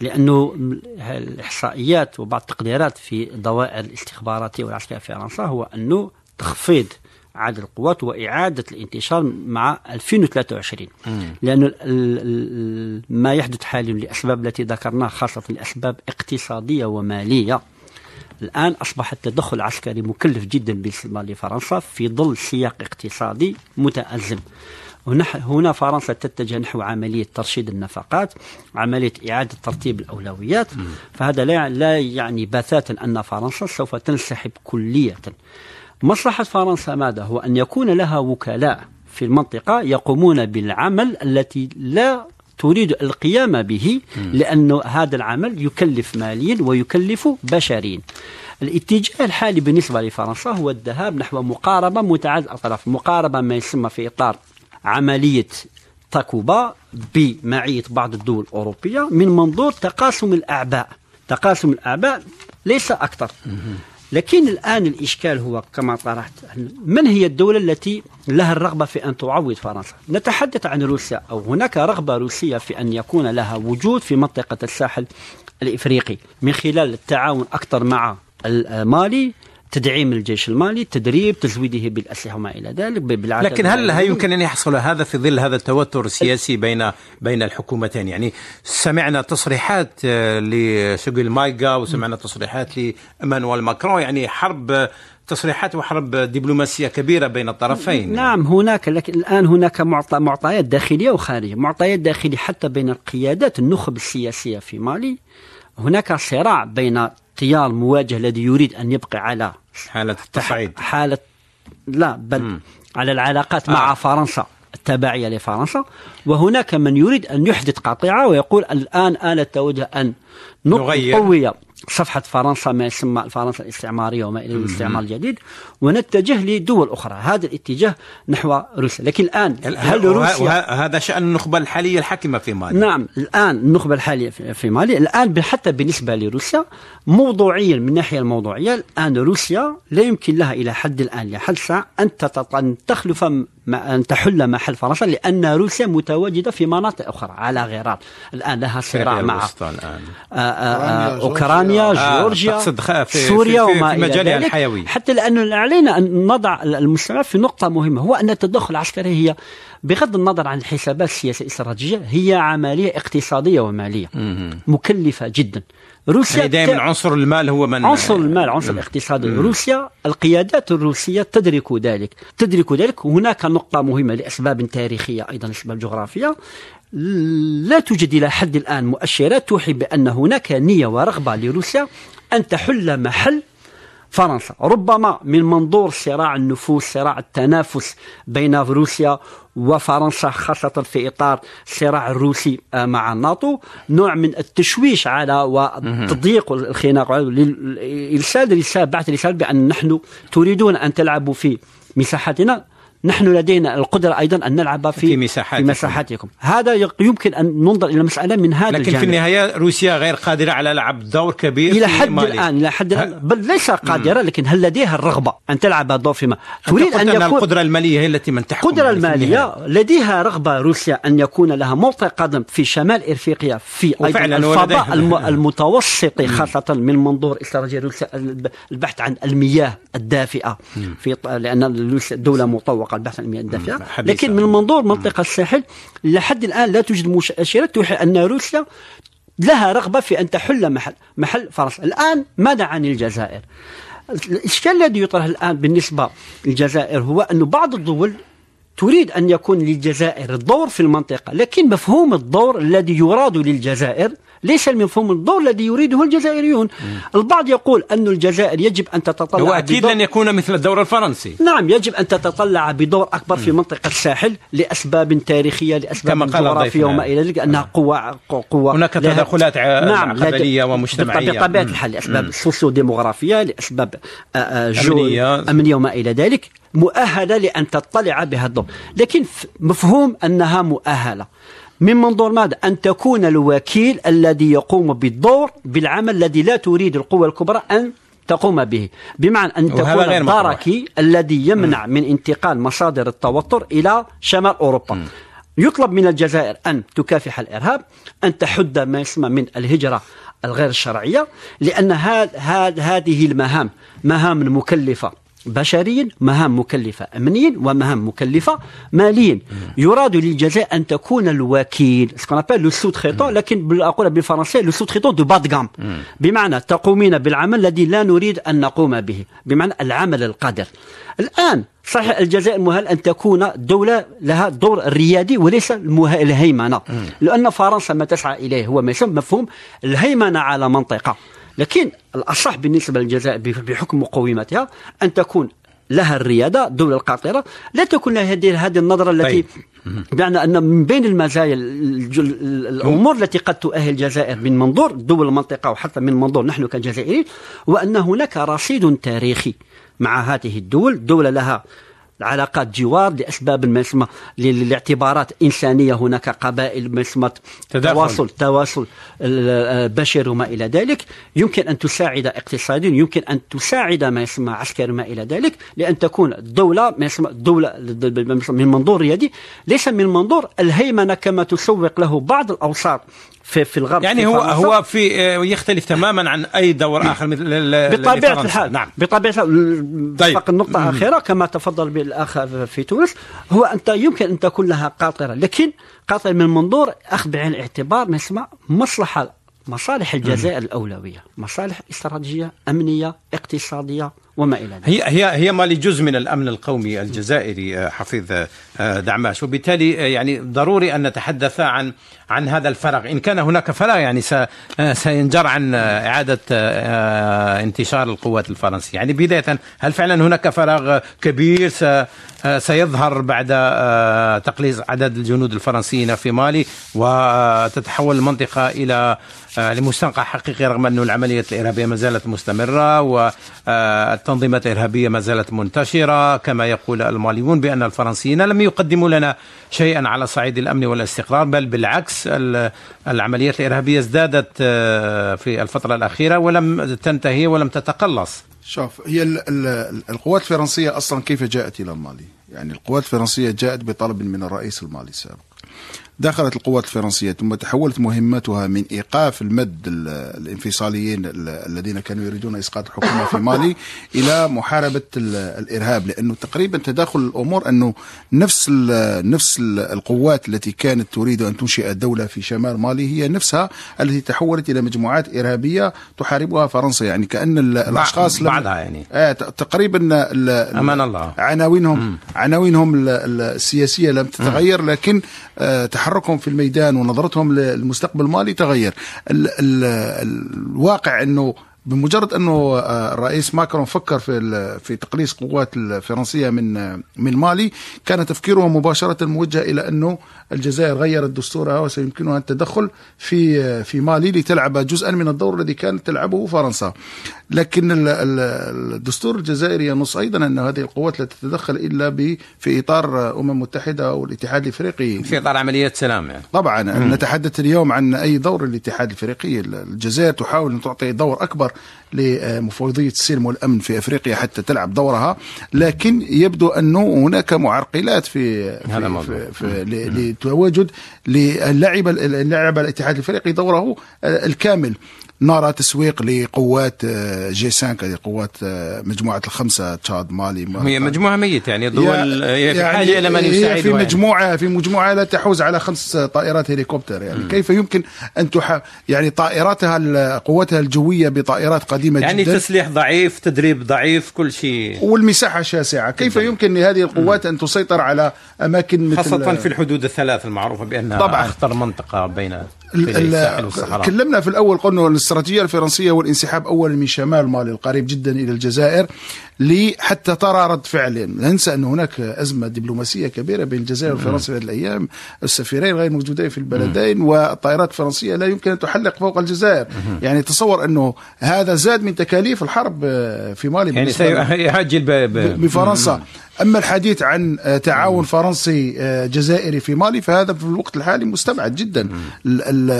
لأنه الإحصائيات وبعض التقديرات في الدوائر الاستخباراتية والعسكرية في فرنسا هو أنه تخفيض عدد القوات وإعادة الانتشار مع 2023 لأن ما يحدث حاليا لأسباب التي ذكرناها خاصة لأسباب اقتصادية ومالية. الآن أصبح التدخل العسكري مكلف جدا بالنسبة لفرنسا في ظل سياق اقتصادي متأزم. هنا فرنسا تتجه نحو عملية ترشيد النفقات عملية إعادة ترتيب الأولويات. فهذا لا, لا يعني بتاتا أن فرنسا سوف تنسحب كلية. مصلحة فرنسا ماذا؟ هو أن يكون لها وكلاء في المنطقة يقومون بالعمل التي لا تريد القيام به لأن هذا العمل يكلف ماليا ويكلف بشريا. الاتجاه الحالي بالنسبة لفرنسا هو الذهاب نحو مقاربة متعددة الأطراف مقاربة ما يسمى في إطار عملية تاكوبا بمعية بعض الدول الأوروبية من منظور تقاسم الأعباء. تقاسم الأعباء ليس أكثر. لكن الآن الإشكال هو كما طرحت من هي الدولة التي لها الرغبة في أن تعوض فرنسا؟ نتحدث عن روسيا أو هناك رغبة روسية في أن يكون لها وجود في منطقة الساحل الإفريقي من خلال التعاون أكثر مع مالي. تدعيم الجيش المالي تدريب تزويده بالأسلحة وما إلى ذلك لكن هل يمكن. أن يحصل هذا في ظل هذا التوتر السياسي بين بين الحكومتين؟ يعني سمعنا تصريحات آه، لشغل مايغا وسمعنا تصريحات لإيمانويل ماكرون. يعني حرب تصريحات وحرب دبلوماسية كبيرة بين الطرفين. نعم هناك لكن الآن هناك معطيات داخلية وخارجية معطيات داخلية حتى بين القيادات النخب السياسية في مالي. هناك صراع بين تيار مواجه الذي يريد أن يبقى على حالة التصعيد حالة لا بل م. على العلاقات آه. مع فرنسا التابعية لفرنسا وهناك من يريد أن يحدث قطيعة ويقول الآن آلة توجه أن نقوي صفحة فرنسا ما يسمى فرنسا الاستعمارية وما إلى الاستعمار الجديد ونتجه لدول أخرى. هذا الاتجاه نحو روسيا. لكن الآن هل روسيا هذا شأن النخبة الحالية الحاكمة في مالي نعم الآن النخبة الحالية في مالي الآن حتى بالنسبة لروسيا موضوعيا من الناحية الموضوعية الآن روسيا لا يمكن لها إلى حد الآن لحد ساعة أن تخلف أن تحل محل فرنسا لأن روسيا متواجدة في مناطق أخرى على غرار. الآن لها صراع مع الآن. أوكرانيا آه جورجيا سوريا في وما في مجالها الحيوي. حتى لأنه علينا أن نضع المستمع في نقطة مهمة هو أن التدخل العسكري هي بغض النظر عن الحسابات السياسية الاستراتيجية هي عملية اقتصادية ومالية مكلفة جدا. روسيا يعني دائما عنصر المال هو من عنصر المال عنصر الاقتصاد روسيا القيادات الروسية تدرك ذلك. تدرك ذلك. هناك نقطة مهمة لأسباب تاريخية أيضا أسباب جغرافية. لا توجد إلى حد الآن مؤشرات توحي بأن هناك نية ورغبة لروسيا أن تحل محل فرنسا. ربما من منظور صراع النفوس صراع التنافس بين روسيا وفرنسا خاصة في إطار الصراع الروسي آه، مع الناتو نوع من التشويش على وتضييق الخناق إرسال رسالة بعث رسالة بأن نحن تريدون أن تلعبوا في مساحتنا. نحن لدينا القدرة أيضا أن نلعب في, في, مساحاتكم. في مساحاتكم. هذا يمكن أن ننظر إلى المسألة من هذا لكن الجانب. في النهاية روسيا غير قادرة على لعب دور كبير إلى حد مالي. الآن إلى حد الآن. بل ليس قادرة لكن هل لديها الرغبة أن تلعب دور فيما؟ تريد أن يكون القدرة المالية هي التي من تحكم القدرة المالية لديها رغبة روسيا أن يكون لها موطئ قدم في شمال إفريقيا في أيضا الفضاء المتوسط خاصة من منظور استراتيجية روسيا البحث عن المياه الدافئة في لأن الدولة مطوقة. البحث عن المياه الدافئة لكن من منظور منطقة الساحل لحد الآن لا توجد مؤشرات توحي أن روسيا لها رغبة في أن تحل محل محل فرنسا الآن ماذا عن الجزائر. الإشكال الذي يطرح الآن بالنسبة للجزائر هو أن بعض الدول تريد أن يكون للجزائر دور في المنطقة لكن مفهوم الدور الذي يراد للجزائر ليس المفهوم الدور الذي يريده الجزائريون؟ مم. البعض يقول أن الجزائر يجب أن تتطلع هو أكيد بدور... لن يكون مثل الدور الفرنسي. نعم يجب أن تتطلع بدور أكبر مم. في منطقة الساحل لأسباب تاريخية لأسباب جغرافية وما إلى ذلك أنها قوة قوة هناك تدخلات نعم قبلية ومجتمعية. بطبيعة الحال لأسباب سوسيو ديموغرافية لأسباب أمنية. أمنية وما إلى ذلك مؤهلة لأن تطلع بهذا الدور لكن مفهوم أنها مؤهلة. من منظور ماذا؟ أن تكون الوكيل الذي يقوم بالدور بالعمل الذي لا تريد القوى الكبرى أن تقوم به بمعنى أن تكون الدركي الذي يمنع م. من انتقال مصادر التوتر إلى شمال أوروبا م. يطلب من الجزائر أن تكافح الإرهاب أن تحد ما يسمى من الهجرة الغير الشرعية لأن هذه المهام مهام مكلفة بشريا مهام مكلفة أمنيا ومهام مكلفة ماليا. يراد للجزائر أن تكون الوكيل سكون لو سو لكن أقول بالفرنسية لو سو دو باد غام بمعنى تقومين بالعمل الذي لا نريد أن نقوم به. بمعنى العمل القادر. الآن صحيح الجزائر مهل أن تكون دولة لها دور الريادي وليس الهيمنة. لأن فرنسا ما تسعى إليه هو مفهوم الهيمنة على منطقة. لكن الأصح بالنسبة للجزائر بحكم مقوماتها أن تكون لها الريادة الدولة القاطرة لا تكون لها هذه هذه النظرة التي طيب. بمعنى أن من بين المزايا الأمور التي قد تؤهل الجزائر من منظور دول المنطقة وحتى من منظور نحن كجزائريين هو ان هناك رصيد تاريخي مع هذه الدول دولة لها علاقات جوار لأسباب ما يسمى لاعتبارات إنسانية هناك قبائل ما يسمى تواصل تواصل بشر وما إلى ذلك. يمكن أن تساعد اقتصاديا يمكن أن تساعد ما يسمى عسكري ما إلى ذلك لأن تكون الدولة ما يسمى دوله من منظور ريادي ليس من منظور الهيمنة كما تسوق له بعض الاوساط في في الغرب يعني في هو هو في آه، يختلف تماما عن أي دور آخر مثل بطبيعة الحال نعم. بطبيعة الحال طيب. النقطه الاخيره كما تفضل بالاخ في تونس هو أنت يمكن أن تكون لها قاطرة لكن قاطرة من منظور أخذ بعين الاعتبار ما يسمى مصلحة مصالح الجزائر الأولوية مصالح استراتيجية أمنية اقتصادية. وما إلى ذلك. هي هي هي مالي جزء من الأمن القومي الجزائري آه، حفيظ آه، دعماش. وبالتالي آه، يعني ضروري أن نتحدث عن عن هذا الفراغ إن كان هناك فراغ يعني سينجر عن إعادة انتشار القوات الفرنسية. يعني بداية هل فعلا هناك فراغ كبير؟ سيظهر بعد تقليص عدد الجنود الفرنسيين في مالي وتتحول المنطقة إلى لمستنقع حقيقي رغم أن العملية الإرهابية ما زالت مستمرة والتنظيمات الإرهابية ما زالت منتشرة. كما يقول الماليون بأن الفرنسيين لم يقدموا لنا شيئا على صعيد الأمن والاستقرار بل بالعكس العمليات الإرهابية ازدادت آه، في الفترة الأخيرة ولم تنتهي ولم تتقلص. شوف هي القوات الفرنسية أصلا كيف جاءت إلى مالي يعني القوات الفرنسية جاءت بطلب من الرئيس المالي السابق. دخلت القوات الفرنسية ثم تحولت مهمتها من إيقاف المد الانفصاليين الذين كانوا يريدون إسقاط الحكومة في مالي إلى محاربة الإرهاب لأنه تقريبا تداخل الأمور أنه نفس نفس القوات التي كانت تريد أن تنشئ دولة في شمال مالي هي نفسها التي تحولت إلى مجموعات إرهابية تحاربها فرنسا. يعني كأن الأشخاص بعدها يعني. آه تقريبا أمان الله. عناوينهم عناوينهم السياسية لم تتغير لكن آه تحركهم في الميدان ونظرتهم للمستقبل المالي تغير. ال ال الواقع إنه بمجرد أنه آه، الرئيس ماكرون فكر في في تقليص قوات الفرنسية من من مالي كان تفكيره مباشرة موجه إلى أنه الجزائر غيرت دستورها وسيمكنها التدخل في في مالي لتلعب جزءا من الدور الذي كانت تلعبه فرنسا لكن الدستور الجزائري ينص أيضا أن هذه القوات لا تتدخل إلا في إطار أمم متحدة أو الاتحاد الإفريقي في إطار عملية سلام يعني. طبعا مم. نتحدث اليوم عن أي دور للاتحاد الإفريقي الجزائر تحاول أن تعطي دور أكبر لمفوضيه السلم والأمن في أفريقيا حتى تلعب دورها لكن يبدو أنه هناك معرقلات في في, في, في لتواجد للعب الاتحاد الافريقي دوره الكامل. نرى تسويق لقوات آه، جي 5 قوات آه، مجموعة الخمسة تشاد مالي هي مجموعة ميتة يعني الدول هي في يعني حاجة إلى من يساعدها في مجموعة يعني. في مجموعة لا تحوز على خمس طائرات هليكوبتر يعني. م. كيف يمكن أن تح يعني طائراتها قوتها الجوية بطائرات قديمة يعني جدا؟ يعني تسليح ضعيف تدريب ضعيف كل شيء. والمساحة شاسعة. كيف جدا. يمكن لهذه القوات أن تسيطر على أماكن مثل خاصة في الحدود الثلاث المعروفة بأنها طبعا. أخطر منطقة بين تكلمنا في الأول قلنا الاستراتيجية الفرنسية والانسحاب اولا من شمال مالي القريب جدا إلى الجزائر حتى ترى رد فعل. لا ننسى أن هناك أزمة دبلوماسية كبيرة بين الجزائر وفرنسا في هذه الأيام. السفيرين غير موجودين في البلدين والطائرات الفرنسية لا يمكن أن تحلق فوق الجزائر. يعني تصور أنه هذا زاد من تكاليف الحرب في مالي يعني سيهاجل بفرنسا أما الحديث عن آه، تعاون فرنسي آه، جزائري في مالي فهذا في الوقت الحالي مستبعد جدا.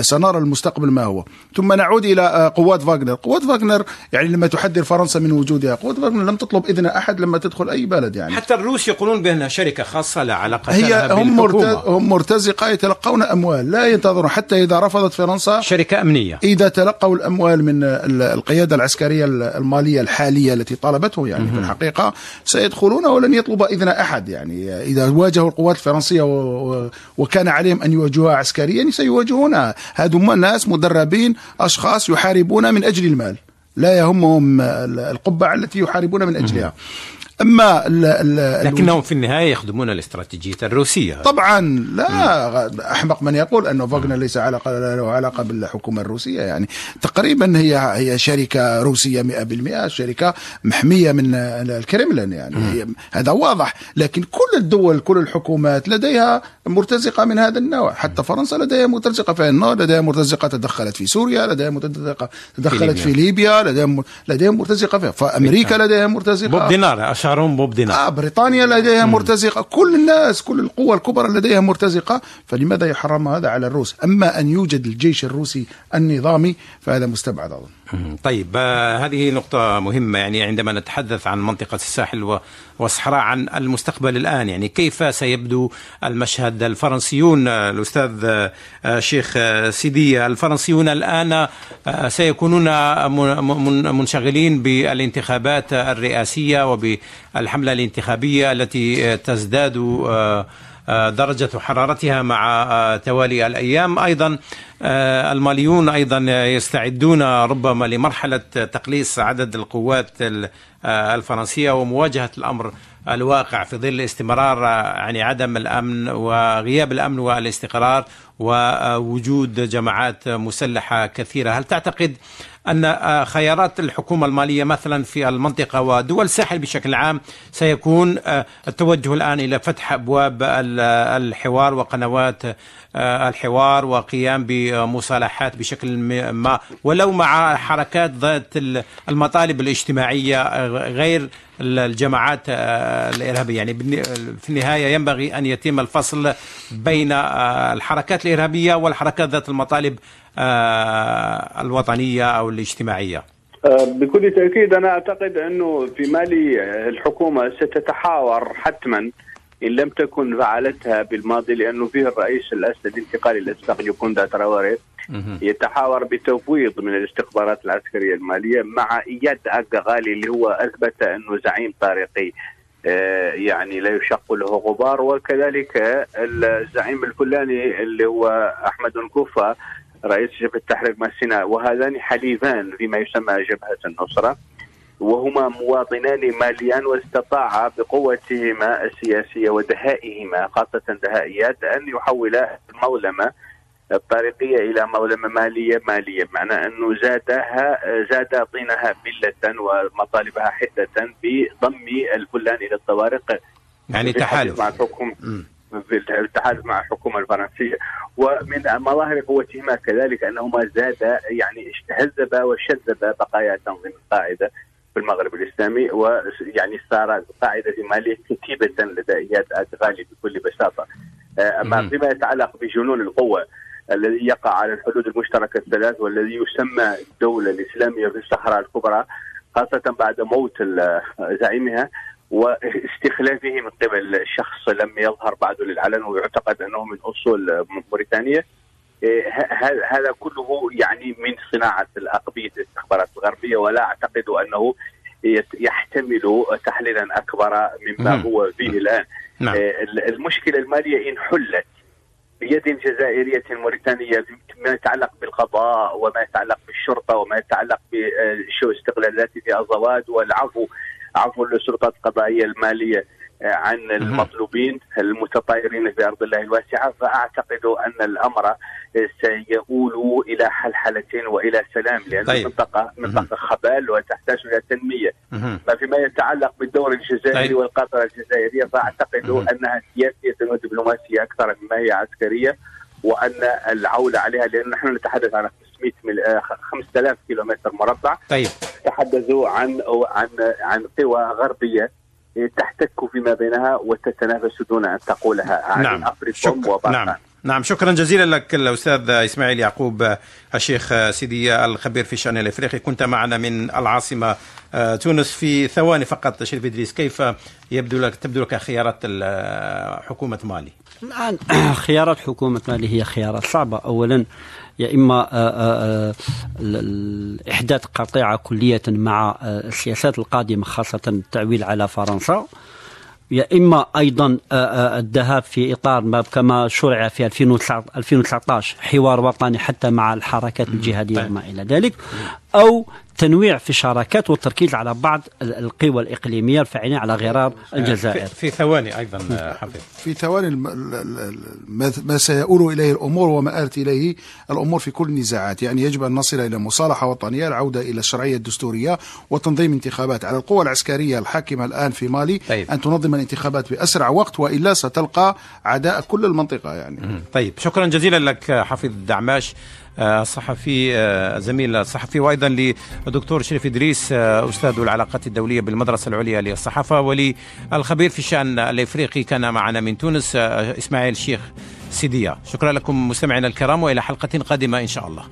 سنرى المستقبل ما هو. ثم نعود إلى آه، قوات فاغنر قوات فاغنر يعني لما تحذر فرنسا من وجودها قوات فاغنر لم تطلب إذن أحد لما تدخل أي بلد يعني. حتى الروس يقولون بانها شركة خاصة لا علاقة هي لها هم هم مرتزقة يتلقون أموال لا ينتظرون. حتى إذا رفضت فرنسا شركة أمنية. إذا تلقوا الأموال من ال- القيادة العسكرية ال- المالية الحالية التي طالبته يعني في الحقيقة سيدخلون ولن يطلب إذن أحد يعني إذا واجهوا القوات الفرنسية وكان عليهم أن يواجهوها عسكريا سيواجهونها هذم ناس مدربين أشخاص يحاربون من أجل المال. لا يهمهم ال- القبعة التي يحاربون من أجلها. أما ال- ال- لكنهم في النهاية يخدمون الاستراتيجية الروسية. طبعا لا أحمق من يقول انه فاغنر ليس علاقه له علاقة بالحكومة الروسية. يعني تقريبا هي هي شركة روسية 100% شركة محمية من الكرملين يعني. هي هذا واضح. لكن كل الدول كل الحكومات لديها مرتزقة من هذا النوع. حتى فرنسا لديها مرتزقة في النوع لديها مرتزقة تدخلت في سوريا لديها مرتزقه تدخلت ليبيا. في ليبيا لديها لديها مرتزقة في فامريكا لديها مرتزقة. بوب دينار اشهرهم بوب دينار آه بريطانيا لديها مرتزقة. كل الناس كل القوى الكبرى لديها مرتزقة. فلماذا يحرم هذا على الروس؟ أما أن يوجد الجيش الروسي النظامي فهذا مستبعد أظن. مم. طيب آه، هذه نقطة مهمة يعني عندما نتحدث عن منطقة الساحل والصحراء عن المستقبل الآن يعني كيف سيبدو المشهد الفرنسيون آه، الأستاذ آه، شيخ سيدي الفرنسيون الآن سيكونون من- من- منشغلين بالانتخابات الرئاسية وبالحملة الانتخابية التي تزداد درجة حرارتها مع آه، توالي الأيام. أيضا آه، الماليون أيضا يستعدون ربما لمرحلة تقليص عدد القوات ال- آه، الفرنسية ومواجهة الأمر الواقع في ظل استمرار آه، يعني عدم الأمن وغياب الأمن والاستقرار ووجود جماعات مسلحة كثيرة. هل تعتقد أن آه، خيارات الحكومة المالية مثلا في المنطقة ودول الساحل بشكل عام سيكون آه، التوجه الآن إلى فتح أبواب ال- الحوار وقنوات آه، الحوار وقيام بمصالحات بشكل ما ولو مع حركات ذات ال- المطالب الاجتماعية غير الجماعات الإرهابية. يعني في النهاية ينبغي أن يتم الفصل بين الحركات الإرهابية والحركات ذات المطالب الوطنية أو الاجتماعية؟ آه، بكل تأكيد أنا أعتقد أنه في مالي آه، الحكومة ستتحاور حتما إن لم تكن فعلتها بالماضي لأنه فيه الرئيس الأسد الانتقالي الأسبق يوكوندا تراوري يتحاور بتفويض من الاستخبارات العسكرية المالية مع إياد أغالي اللي هو أثبت أنه زعيم طارقي. آه، يعني لا يشق له غبار وكذلك الزعيم الفلاني اللي هو أحمد نكوفة رئيس جبهة تحرير ما سيناء وهذان حليفان فيما يسمى جبهة النصرة وهما مواطنان ماليان واستطاعا بقوتهما السياسية ودهائهما خاصة دهائيات أن يحولا المولمة الطريقية إلى مولمة مالية مالية بمعنى أنه زادها زاد طينها بلة ومطالبها حدة بضم الفلان إلى الطوارق. يعني تحالف. مع الحكومة في التحالف مع الحكومة الفرنسية ومن مظاهر قوتهما كذلك أنهما زاد يعني هذبا وشذبا بقايا تنظيم القاعدة في المغرب الإسلامي ويعني صار قاعدة مالية كتيبة لدى إياد أدغالي بكل بساطة آه، مم. فيما يتعلق بجنون القوة الذي يقع على الحدود المشتركة الثلاث والذي يسمى الدولة الإسلامية في الصحراء الكبرى خاصة بعد موت زعيمها واستخلافه من قبل شخص لم يظهر بعد للعلن ويعتقد أنه من أصول موريتانية. إيه، هذا كله يعني من صناعة الأقبية الاستخبارات الغربية ولا أعتقد أنه يت- يحتمل تحليلا أكبر مما مم. هو فيه الآن. نعم. آه، المشكلة المالية إن حلت بيد جزائرية موريتانية فيما يتعلق بالقضاء وما يتعلق بالشرطة وما يتعلق بشو استقلالات في الزواد والعفو. عفو السلطات القضائية المالية آه، عن المطلوبين المتطايرين في أرض الله الواسعة فأعتقد أن الأمر آه، سيؤول إلى حلحلة وإلى سلام لأن طيب. المنطقة منطقة خبال وتحتاج إلى تنمية. ما فيما يتعلق بالدور الجزائري طيب. والقطر الجزائرية فأعتقد مهم. أنها سياسية ودبلوماسية أكثر مما هي عسكرية وأن العولة عليها لأن نحن نتحدث عن 500 مل... آه، 5000 كيلومتر مربع. طيب. تحدثوا عن عن عن قوى غربية تحتك فيما بينها وتتنافس دون أن تقولها نعم. شك... نعم. نعم شكرا جزيلا لك الأستاذ إسماعيل يعقوب الشيخ سيدية الخبير في الشان الإفريقي. كنت معنا من العاصمة تونس في ثواني فقط. شريف إدريس كيف يبدو لك تبدو لك خيارات حكومة مالي؟ الان خيارات حكومة مالي هي خيارات صعبة. اولا يا إما إحداث قطيعة كلية مع السياسات القادمة خاصة التعويل على فرنسا. يا إما أيضا الذهاب في إطار ما كما شرع في 2019 حوار وطني حتى مع الحركات الجهادية وما إلى ذلك أو تنويع في الشراكات والتركيز على بعض القوى الإقليمية الفاعلين على غرار الجزائر. في ثواني أيضا حفيظ في ثواني ما سيؤول إليه الأمور وما آلت إليه الأمور في كل النزاعات. يعني يجب أن نصل إلى مصالحة وطنية العودة إلى الشرعية الدستورية وتنظيم انتخابات. على القوى العسكرية الحاكمة الآن في مالي طيب. أن تنظم الانتخابات بأسرع وقت وإلا ستلقى عداء كل المنطقة يعني. طيب شكرا جزيلا لك حفيظ دعماش. الصحفي زميل الصحفي وأيضا للدكتور شريف إدريس أستاذ العلاقات الدولية بالمدرسة العليا للصحافة وللخبير في الشأن الإفريقي كان معنا من تونس إسماعيل شيخ سيديا شكرا لكم مستمعينا الكرام وإلى حلقة قادمة إن شاء الله.